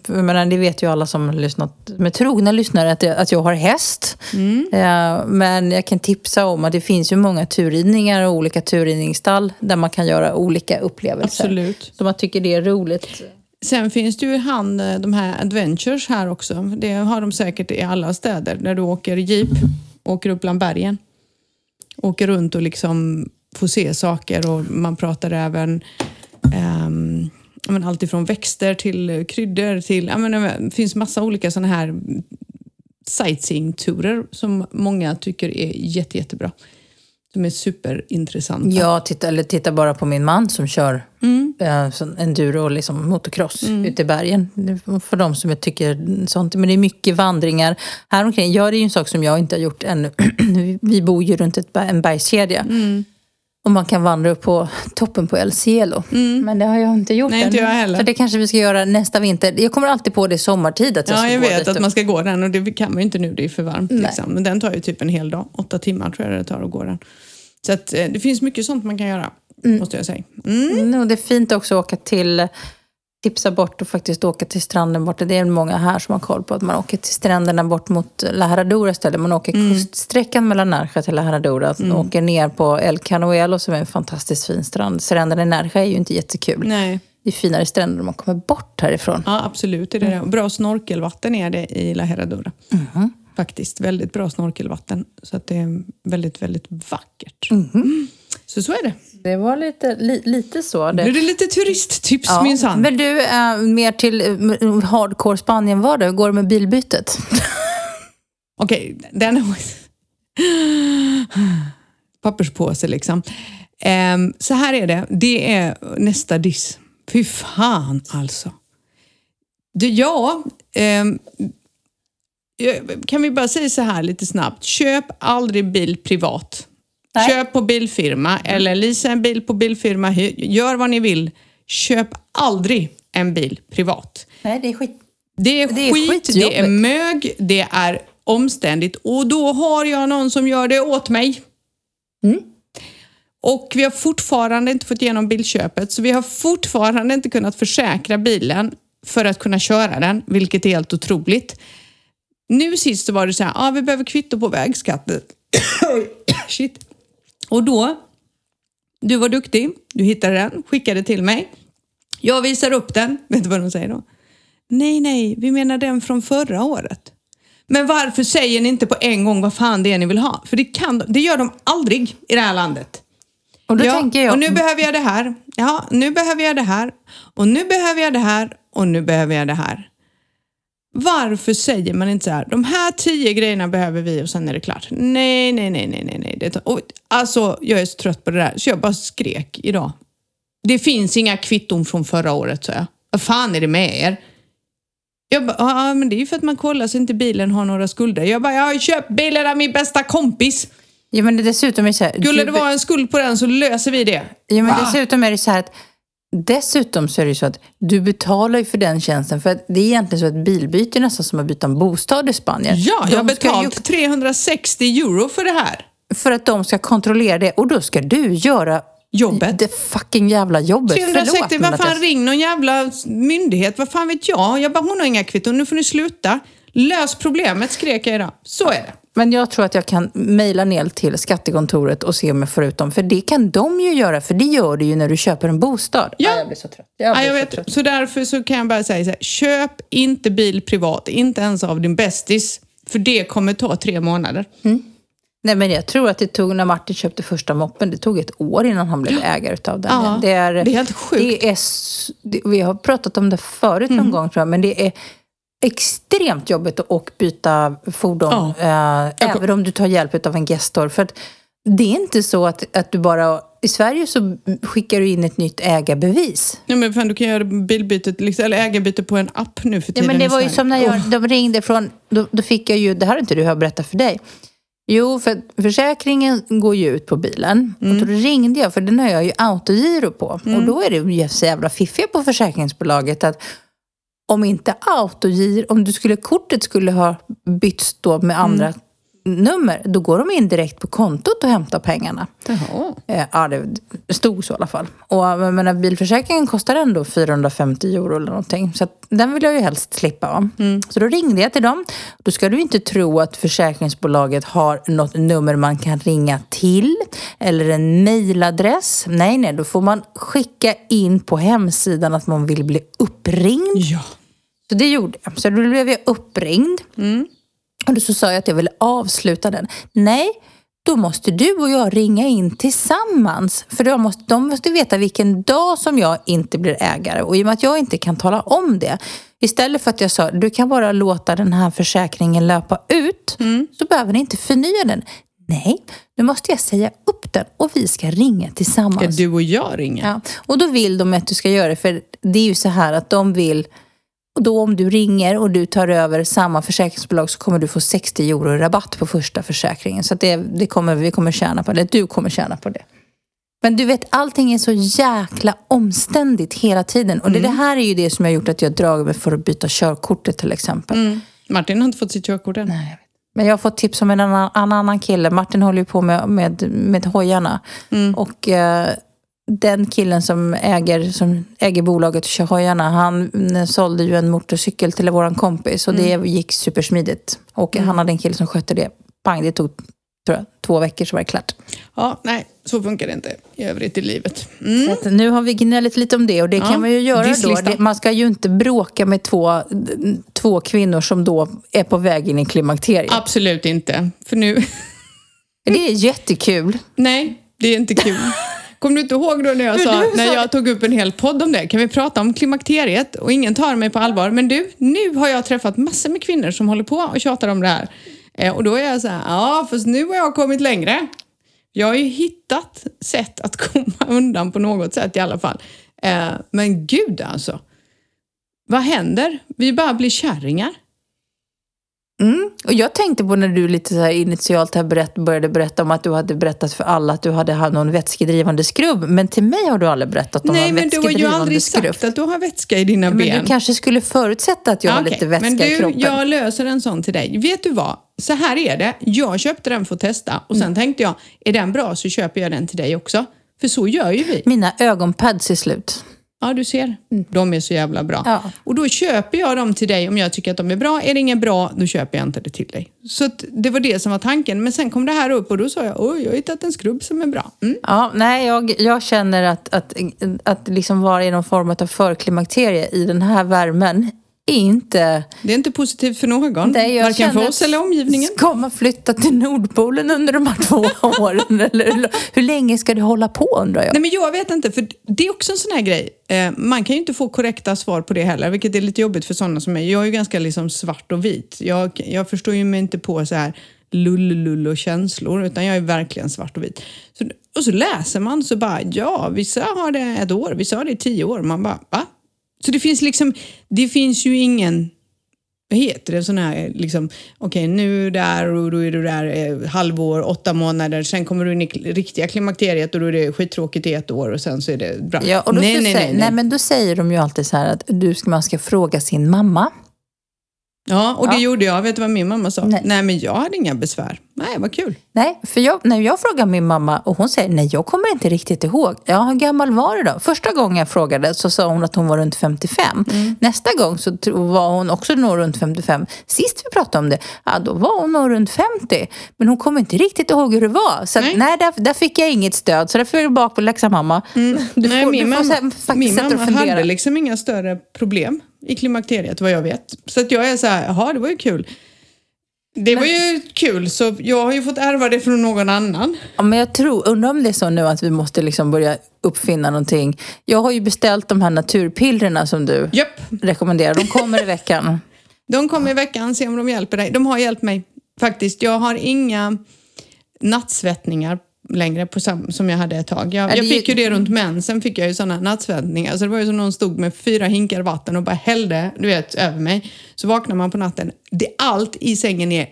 men det vet ju alla som har lyssnat med trogna lyssnare att jag, att jag har häst. Mm. Eh, men jag kan tipsa om att det finns ju många turridningar och olika turridningsstall där man kan göra olika upplevelser. Absolut. Så man tycker det är roligt. Sen finns det ju han, eh, de här adventures här också. Det har de säkert i alla städer där du åker jeep, åker upp bland bergen. Åker runt och liksom får se saker och man pratar även um, men allt ifrån växter till kryddor till, ja, men, det finns massa olika sådana här sightseeing-turer som många tycker är jätte, jättebra. De är superintressanta. Jag tittar, eller tittar bara på min man som kör mm. eh, enduro och liksom motocross mm. ute i bergen. För de som jag tycker sånt. Men det är mycket vandringar här omkring. Ja, det är ju en sak som jag inte har gjort ännu. Vi bor ju runt ett, en bergskedja. Mm. Och man kan vandra upp på toppen på El Cielo. Mm. Men det har jag inte gjort Nej, än. Inte jag heller. Så det kanske vi ska göra nästa vinter. Jag kommer alltid på det sommartid att jag ja, ska jag gå vet att man ska gå den och det kan man ju inte nu, det är för varmt. Liksom. Men den tar ju typ en hel dag. Åtta timmar tror jag det tar att gå den. Så att, eh, det finns mycket sånt man kan göra, mm. måste jag säga. Mm. Mm, det är fint också att åka till tipsa bort och faktiskt åka till stranden borta. Det är många här som har koll på att man åker till stränderna bort mot La Herradura istället. Man åker mm. kuststräckan mellan Narja till La Herradura. Mm. Åker ner på El Canoelo som är en fantastiskt fin strand. Stränderna i Narja är ju inte jättekul. Nej. Det är finare stränder om man kommer bort härifrån. Ja, absolut. Det är det. Mm. Bra snorkelvatten är det i La Herradura. Mm. Faktiskt. Väldigt bra snorkelvatten. Så att det är väldigt, väldigt vackert. Mm. Så så är det. Det var lite, li, lite så. Det. Nu är det lite turisttips ja. minsann. Men du, äh, mer till äh, hardcore Spanien var det. Hur går det med bilbytet? Okej, okay, den... är... Papperspåse liksom. Um, så här är det. Det är nästa diss. Fy fan alltså. Du, ja, um, kan vi bara säga så här lite snabbt. Köp aldrig bil privat. Nej. Köp på bilfirma eller leasa en bil på bilfirma. Gör vad ni vill. Köp aldrig en bil privat. Nej, det är skit. Det är, det är skit, det är mög, det är omständigt och då har jag någon som gör det åt mig. Mm. Och vi har fortfarande inte fått igenom bilköpet så vi har fortfarande inte kunnat försäkra bilen för att kunna köra den, vilket är helt otroligt. Nu sist så var det så här, ah, vi behöver kvitto på vägskatten. Shit. Och då, du var duktig, du hittade den, skickade till mig. Jag visar upp den. Vet du vad de säger då? Nej, nej, vi menar den från förra året. Men varför säger ni inte på en gång vad fan det är ni vill ha? För det, kan, det gör de aldrig i det här landet. Och då ja, tänker jag... Och nu behöver jag det här. Ja, nu behöver jag det här. Och nu behöver jag det här. Och nu behöver jag det här. Varför säger man inte så här, de här tio grejerna behöver vi och sen är det klart. Nej, nej, nej, nej, nej. nej. Det, och, alltså, jag är så trött på det där så jag bara skrek idag. Det finns inga kvitton från förra året, sa jag. Vad fan är det med er? Jag bara, ja men det är ju för att man kollar så inte bilen har några skulder. Jag bara, jag har köpt bilen av min bästa kompis. Ja men dessutom är det så här, Skulle det vara en skuld på den så löser vi det. Ja men Va? dessutom är det så här att Dessutom så är det så att du betalar ju för den tjänsten. För att det är egentligen så att bilbyte är nästan som att byta en bostad i Spanien. Ja, jag har betalt ju... 360 euro för det här. För att de ska kontrollera det och då ska du göra jobbet. Det fucking jävla jobbet. 360, Förlåt, men vad fan ring någon jävla myndighet, vad fan vet jag? Jag bara, hon har inga kvitton, nu får ni sluta. Lös problemet, skrek jag idag. Så är det. Men jag tror att jag kan mejla ner till skattekontoret och se om jag får ut dem. För det kan de ju göra, för det gör du ju när du köper en bostad. Ja. jag blir så trött. Ja, blir jag så vet. trött. Så därför så kan jag bara säga så här, köp inte bil privat, inte ens av din bästis. För det kommer ta tre månader. Nej, men jag tror att det tog, när Martin köpte första moppen, det tog ett år innan han blev ägare utav den. Ja, det är helt sjukt. Det är, det, vi har pratat om det förut någon Mm. gång tror jag, men det är extremt jobbigt att byta fordon. Ja. Eh, även om du tar hjälp av en gestor. För att det är inte så att, att du bara... I Sverige så skickar du in ett nytt ägarbevis. Nej, men fan, du kan göra bilbytet, liksom, eller ägarbyte på en app nu för Ja, tiden men det var ju som när jag, Åh. de ringde från, då, då fick jag ju, det här har inte du hört berätta för dig. Jo, för försäkringen går ju ut på bilen. Och då ringde jag, för den har jag ju autogiro på. Och då är det ju så jävla fiffiga på försäkringsbolaget att om inte autogir, om du skulle, kortet skulle ha bytts då med andra mm nummer, då går de in direkt på kontot och hämtar pengarna. Jaha. Eh, Ja, det stod så i alla fall. Och jag menar, bilförsäkringen kostar ändå 450 euro eller någonting. Så den vill jag ju helst slippa. va? Så då ringde jag till dem. Då ska du inte tro att försäkringsbolaget har något nummer man kan ringa till. Eller en mailadress. Nej, nej, då får man skicka in på hemsidan att man vill bli uppringd. Ja. Så det gjorde jag. Så då blev jag uppringd. Och då så sa jag att jag ville avsluta den. Nej, då måste du och jag ringa in tillsammans. För de måste, de måste veta vilken dag som jag inte blir ägare. Och i och med att jag inte kan tala om det. Istället för att jag sa, du kan bara låta den här försäkringen löpa ut. Så behöver ni inte förnya den. Nej, nu måste jag säga upp den och vi ska ringa Ska tillsammans. du och jag ringa? Ja, och då vill de att du ska göra det, för det är ju så här att de vill och då om du ringer och du tar över samma försäkringsbolag så kommer du få 60 euro rabatt på första försäkringen. Så det, det kommer, vi kommer tjäna på det. Du kommer tjäna på det. Men du vet, allting är så jäkla omständigt hela tiden. Och det, det här är ju det som har gjort att jag dragit mig för att byta körkortet till exempel. Mm. Martin har inte fått sitt körkort än. Nej. Men jag har fått tips om en annan, en annan kille. Martin håller ju på med, med, med hojarna. Och eh, den killen som äger, som äger bolaget och kör hojarna, han mm, sålde ju en motorcykel till våran kompis. Och det gick supersmidigt. Och han hade en kille som skötte det. Pang, det tog tror jag, två veckor så var det klart. Ja, nej, så funkar det inte i övrigt i livet. Mm. Så nu har vi gnällit lite om det och det Ja, kan man ju göra då. disslista. Det, man ska ju inte bråka med två, två kvinnor som då är på väg in i klimakteriet. Absolut inte. För nu... Det är jättekul. Nej, det är inte kul. Kommer du inte ihåg då när jag, sa- när jag tog upp en hel podd om det? Kan vi prata om klimakteriet? Och ingen tar mig på allvar. Men du, nu har jag träffat massor med kvinnor som håller på och tjatar om det här. Eh, och då är jag så här, ja, fast nu har jag kommit längre. Jag har ju hittat sätt att komma undan på något sätt i alla fall. Eh, men gud alltså. Vad händer? Vi bara blir kärringar. Mm. Och jag tänkte på när du lite så här initialt här berätt, började berätta om att du hade berättat för alla att du hade haft någon vätskedrivande skrubb. Men till mig har du aldrig berättat om Nej, men du har ju aldrig skrubb. sagt att du har vätska i dina Men ben. du kanske skulle förutsätta att jag har Okej, lite vätska men du, i kroppen. jag löser en sån till dig. Vet du vad? Så här är det. Jag köpte den för att testa och Mm. sen tänkte jag, är den bra så köper jag den till dig också. För så gör ju vi. Mina ögonpads är slut. Ja, du ser. De är så jävla bra. Mm. Ja. Och då köper jag dem till dig om jag tycker att de är bra. Är det ingen bra, då köper jag inte det till dig. Så det var det som var tanken. Men sen kom det här upp och då sa jag, oj, jag har hittat en skrubb som är bra. Mm. Ja, nej, jag, jag känner att, att, att liksom vara i någon form av förklimakterie i den här värmen är inte... Det är inte positivt för någon. Jag Varken för oss eller omgivningen. Ska man flytta till Nordpolen under de här två åren? Eller hur- länge ska det hålla på undrar jag? Nej men jag vet inte, för det är också en sån här grej. Eh, man kan ju inte få korrekta svar på det heller, vilket är lite jobbigt för sådana som mig. Jag är ju ganska liksom svart och vit. Jag, jag förstår ju mig inte på så här lull-lull och känslor, utan jag är verkligen svart och vit. Så, och så läser man så bara, ja, vissa har det ett år, vissa har det i tio år. Man bara, va? Så det finns liksom, det finns ju ingen vad heter det, sån här liksom, okej nu där och då är du där eh, halvår, åtta månader, sen kommer du in i riktiga klimakteriet och då är det skittråkigt i ett år och sen så är det bra. Ja, och då nej, nej, nej, nej. men då säger de ju alltid så här att du ska, man ska fråga sin mamma. Ja, och det Ja. gjorde jag. Vet du vad min mamma sa? Nej. Nej. men jag hade inga besvär. Nej, vad kul. Nej, för jag, när jag frågar min mamma och hon säger nej, jag kommer inte riktigt ihåg. Ja, hur gammal var du då? Första gången jag frågade så sa hon att hon var runt 55. Mm. Nästa gång så var hon också nog runt 55. Sist vi pratade om det, ja, då var hon nog runt 50. Men hon kommer inte riktigt ihåg hur det var. Så att, Nej. nej, där, där fick jag inget stöd. Så därför är på läxa mamma. Du Mm. Nej, får, min du får mamma, så här faktiskt min mamma hade liksom inga större problem i klimakteriet vad jag vet. Så att jag är så här, jaha det var ju kul. Det var ju kul, så jag har ju fått ärva det från någon annan. Ja, men jag tror, undrar om det är så nu att vi måste liksom börja uppfinna någonting. Jag har ju beställt de här naturpillerna som du Japp, rekommenderar. De kommer i veckan. de kommer i veckan, se om de hjälper dig. De har hjälpt mig faktiskt. Jag har inga nattsvettningar längre på sam- som jag hade ett tag. Jag, Ja, jag fick ju det runt mensen, fick jag ju sådana nattsvettningar. Så det var ju som någon stod med fyra hinkar vatten och bara hällde, du vet, över mig. Så vaknar man på natten, det, allt i sängen är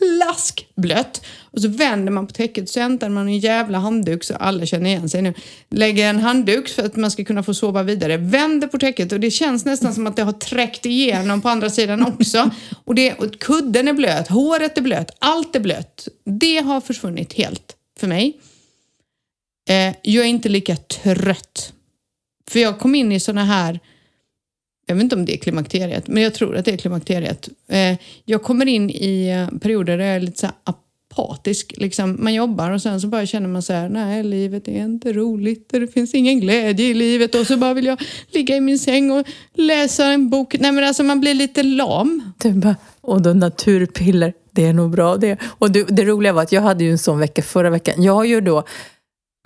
plaskblött. Och så vänder man på täcket så hämtar man en jävla handduk så alla känner igen sig nu. Lägger en handduk för att man ska kunna få sova vidare. Vänder på täcket och det känns nästan som att det har träckt igenom på andra sidan också. Och, det, och kudden är blöt, håret är blöt, allt är blött. Det har försvunnit helt för mig. Eh, jag är inte lika trött. För jag kom in i såna här, jag vet inte om det är klimakteriet, men jag tror att det är klimakteriet. Eh, jag kommer in i eh, perioder där jag är lite så apatisk. Liksom, man jobbar och sen så bara känner man så här, nej livet är inte roligt, det finns ingen glädje i livet och så bara vill jag ligga i min säng och läsa en bok. Nej men alltså man blir lite lam. Du bara, och då naturpiller, det är nog bra det. Och det, det roliga var att jag hade ju en sån vecka förra veckan. Jag har ju då,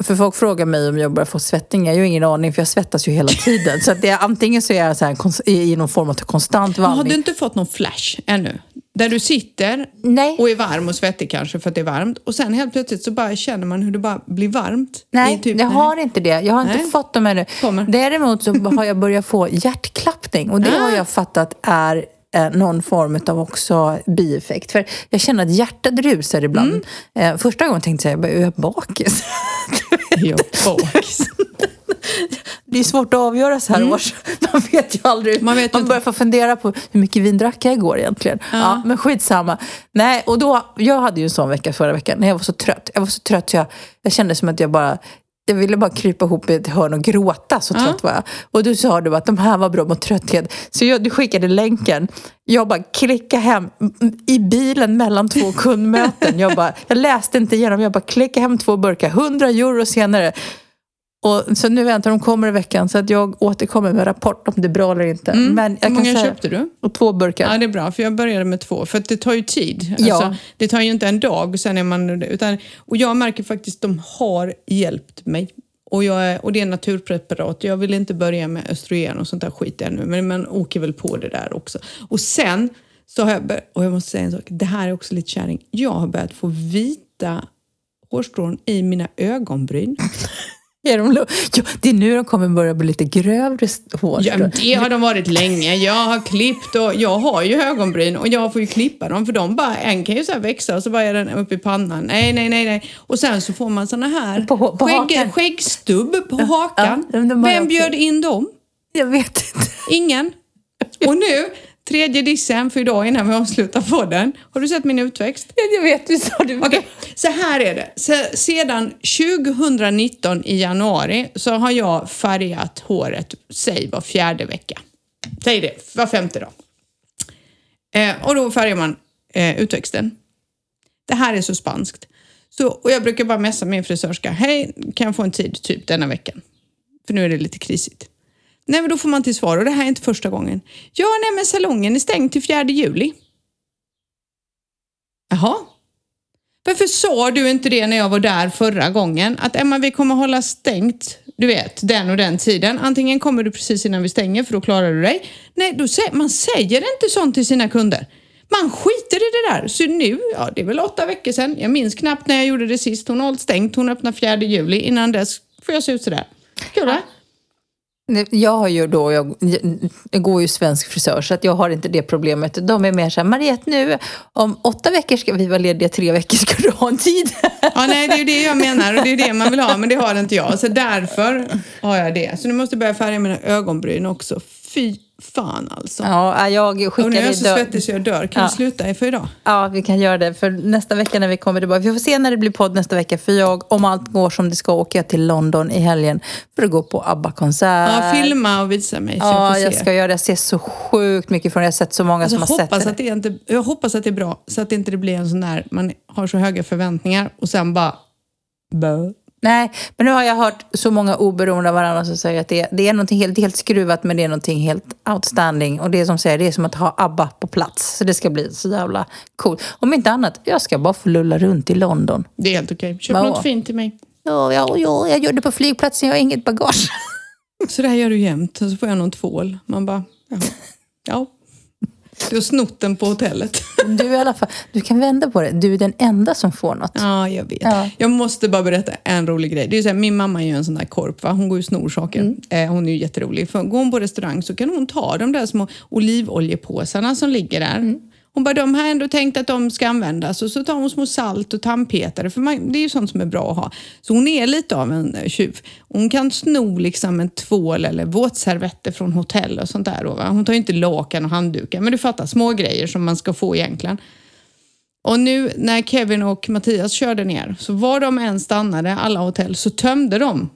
för folk frågar mig om jag börjar få svettningar. Jag har ju ingen aning för jag svettas ju hela tiden. Så att det antingen så är jag så här, i någon form av konstant Men har vallning. du inte fått någon flash ännu? Där du sitter Nej. och är varm och svettig kanske för att det är varmt och sen helt plötsligt så bara känner man hur det bara blir varmt. Nej, typ- jag har inte det. Jag har inte Nej. fått dem ännu. Kommer. Däremot så har jag börjat få hjärtklappning och det har Ah. jag fattat är någon form av också bieffekt. För jag känner att hjärtat rusar ibland. Mm. Eh, första gången tänkte jag, är jag bakis? Jag bakis. Det är svårt att avgöra så här års. Man vet ju aldrig. Mm. Man vet ju man börjar få fundera på hur mycket vin drack jag igår egentligen. Ja. men skitsamma. Nej, och då, jag hade ju en sån vecka förra veckan när jag var så trött. Jag var så trött så jag, jag kände som att jag bara jag ville bara krypa ihop i ett hörn och gråta, så trött var jag. Och du sa du att de här var bra mot trötthet. Så jag, du skickade länken. Jag bara klickade hem i bilen mellan två kundmöten. Jag, bara, jag läste inte igenom, jag bara klickade hem två burkar. 100 euro senare. Och, så nu väntar de kommer i veckan så att jag återkommer med rapport om det är bra eller inte. Men jag Mm. Hur kan många säga, köpte du? Och två burkar. Ja, det är bra, för jag började med två. För det tar ju tid. Ja. Alltså, det tar ju inte en dag, sen är man... Utan, och jag märker faktiskt att de har hjälpt mig. Och, jag är, och det är naturpreparat. Jag vill inte börja med östrogen och sånt där skit ännu, men man åker väl på det där också. Och sen så har jag börjat, och jag måste säga en sak, det här är också lite kärring. Jag har börjat få vita hårstrån i mina ögonbryn. Är de ja, det är nu de kommer börja bli lite grövre hår. Ja, det har de varit länge. Jag har klippt och jag har ju ögonbryn och jag får ju klippa dem för de bara, en kan ju så växa och så bara är den uppe i pannan. Nej, nej, nej, nej. Och sen så får man såna här På- på hakan. skäggstubb på hakan. ja, Vem också. bjöd in dem? Jag vet inte. Ingen. Och nu, tredje dissen för idag innan vi avslutar podden. Har du sett min utväxt? Jag vet, du sa det. Okej, så här är det. Så, sedan 2019 i januari så har jag färgat håret, säg var fjärde vecka. Säg det, var femte dag. Eh, och då färgar man eh, utväxten. Det här är så spanskt. Så, och jag brukar bara messa min frisörska. Hej, kan jag få en tid typ denna veckan? För nu är det lite krisigt. Nej, men då får man till svar och det här är inte första gången. Ja, nej, men salongen är stängd till 4 juli. Jaha, varför sa du inte det när jag var där förra gången? Att Emma, vi kommer hålla stängt, du vet, den och den tiden. Antingen kommer du precis innan vi stänger för då klarar du dig. Nej, då sä- man säger inte sånt till sina kunder. Man skiter i det där. Så nu, ja det är väl åtta veckor sedan. Jag minns knappt när jag gjorde det sist. Hon har hållit stängt. Hon öppnar 4 juli. Innan dess får jag se ut sådär. Kul va? Jag har ju då, jag, jag går ju svensk frisör så att jag har inte det problemet. De är mer såhär, Mariette nu, om åtta veckor ska vi vara lediga, tre veckor ska du ha en tid. Ja, nej, det är ju det jag menar och det är det man vill ha, men det har inte jag. Så därför har jag det. Så nu måste jag börja färga mina ögonbryn också fy fan alltså. Ja, jag och nu är skickade jag så svettig så jag dör. Kan Ja. vi sluta för idag? Ja, vi kan göra det. För nästa vecka när vi kommer tillbaka. Vi får se när det blir podd nästa vecka. För jag, om allt går som det ska, åker jag till London i helgen för att gå på ABBA-konsert. Ja, filma och visa mig så Ja, jag får jag se. ska göra det. Jag ser så sjukt mycket från det. Jag har sett så många Alltså, som har sett det. att det inte, jag hoppas att det är bra, så att det inte blir en sån där, man har så höga förväntningar och sen bara... Bö. Nej, men nu har jag hört så många oberoende av varandra som säger att det, det är någonting helt, helt skruvat men det är någonting helt outstanding. Och det är som säger, det är som att ha ABBA på plats. Så det ska bli så jävla coolt. Om inte annat, jag ska bara få lulla runt i London. Det är helt okej. Köp Ja. något fint till mig. Ja, ja, ja, jag gör det på flygplatsen, jag har inget bagage. Så det här gör du jämt. Och så får jag någon tvål. Man bara, jaha. Ja. Du har snott den på hotellet. Du, i alla fall, du kan vända på det. Du är den enda som får något. Ja, jag vet. Ja. Jag måste bara berätta en rolig grej. Det är så här, min mamma är ju en sån där korp, va? hon går ju och snor saker. Mm. Eh, hon är ju jätterolig. För går hon på restaurang så kan hon ta de där små olivoljepåsarna som ligger där. Mm. Hon bara, de har ändå tänkt att de ska användas. Och så tar hon små salt och tandpetare, för man, det är ju sånt som är bra att ha. Så hon är lite av en eh, tjuv. Hon kan sno liksom en tvål eller våtservetter från hotell och sånt där. Då, va? Hon tar ju inte lakan och handdukar, men du fattar, små grejer som man ska få egentligen. Och nu när Kevin och Mattias körde ner, så var de än stannade, alla hotell, så tömde de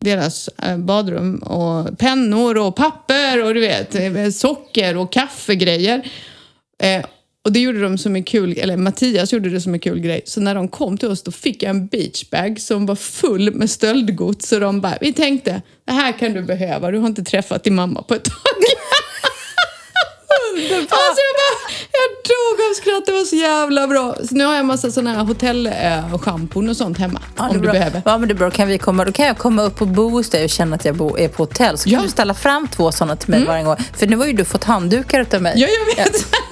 deras eh, badrum och pennor och papper och du vet, eh, socker och kaffegrejer. Eh, och det gjorde de som en kul, eller Mattias gjorde det som en kul grej. Så när de kom till oss då fick jag en beachbag som var full med stöldgods. Så de bara, vi tänkte, det här kan du behöva, du har inte träffat din mamma på ett tag. Alltså jag, bara, jag dog av skratt, det var så jävla bra. Så nu har jag en massa sådana här hotellschampon och sånt hemma. Ja, om du bra. behöver. Ja, men det är bra. Kan vi komma, då kan jag komma upp och bo hos dig och känna att jag bo, är på hotell. Så kan Ja. Mm. du ställa fram två sådana till mig varje gång. För nu har ju du fått handdukar utav mig. Ja, jag vet.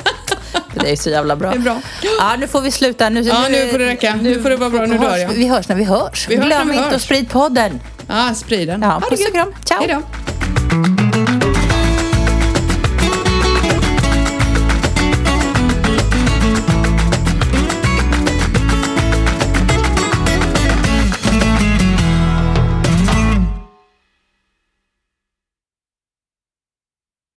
Det är så jävla bra. Det är bra. Ja, nu får vi sluta. Nu, Ja, nu får det räcka. Nu får det vara bra. Nu dör jag. Vi hörs när vi hörs. Vi hörs Glöm vi inte hörs. att sprid podden. Ja, sprid den. Ja, puss och kram. Ciao. Hej då.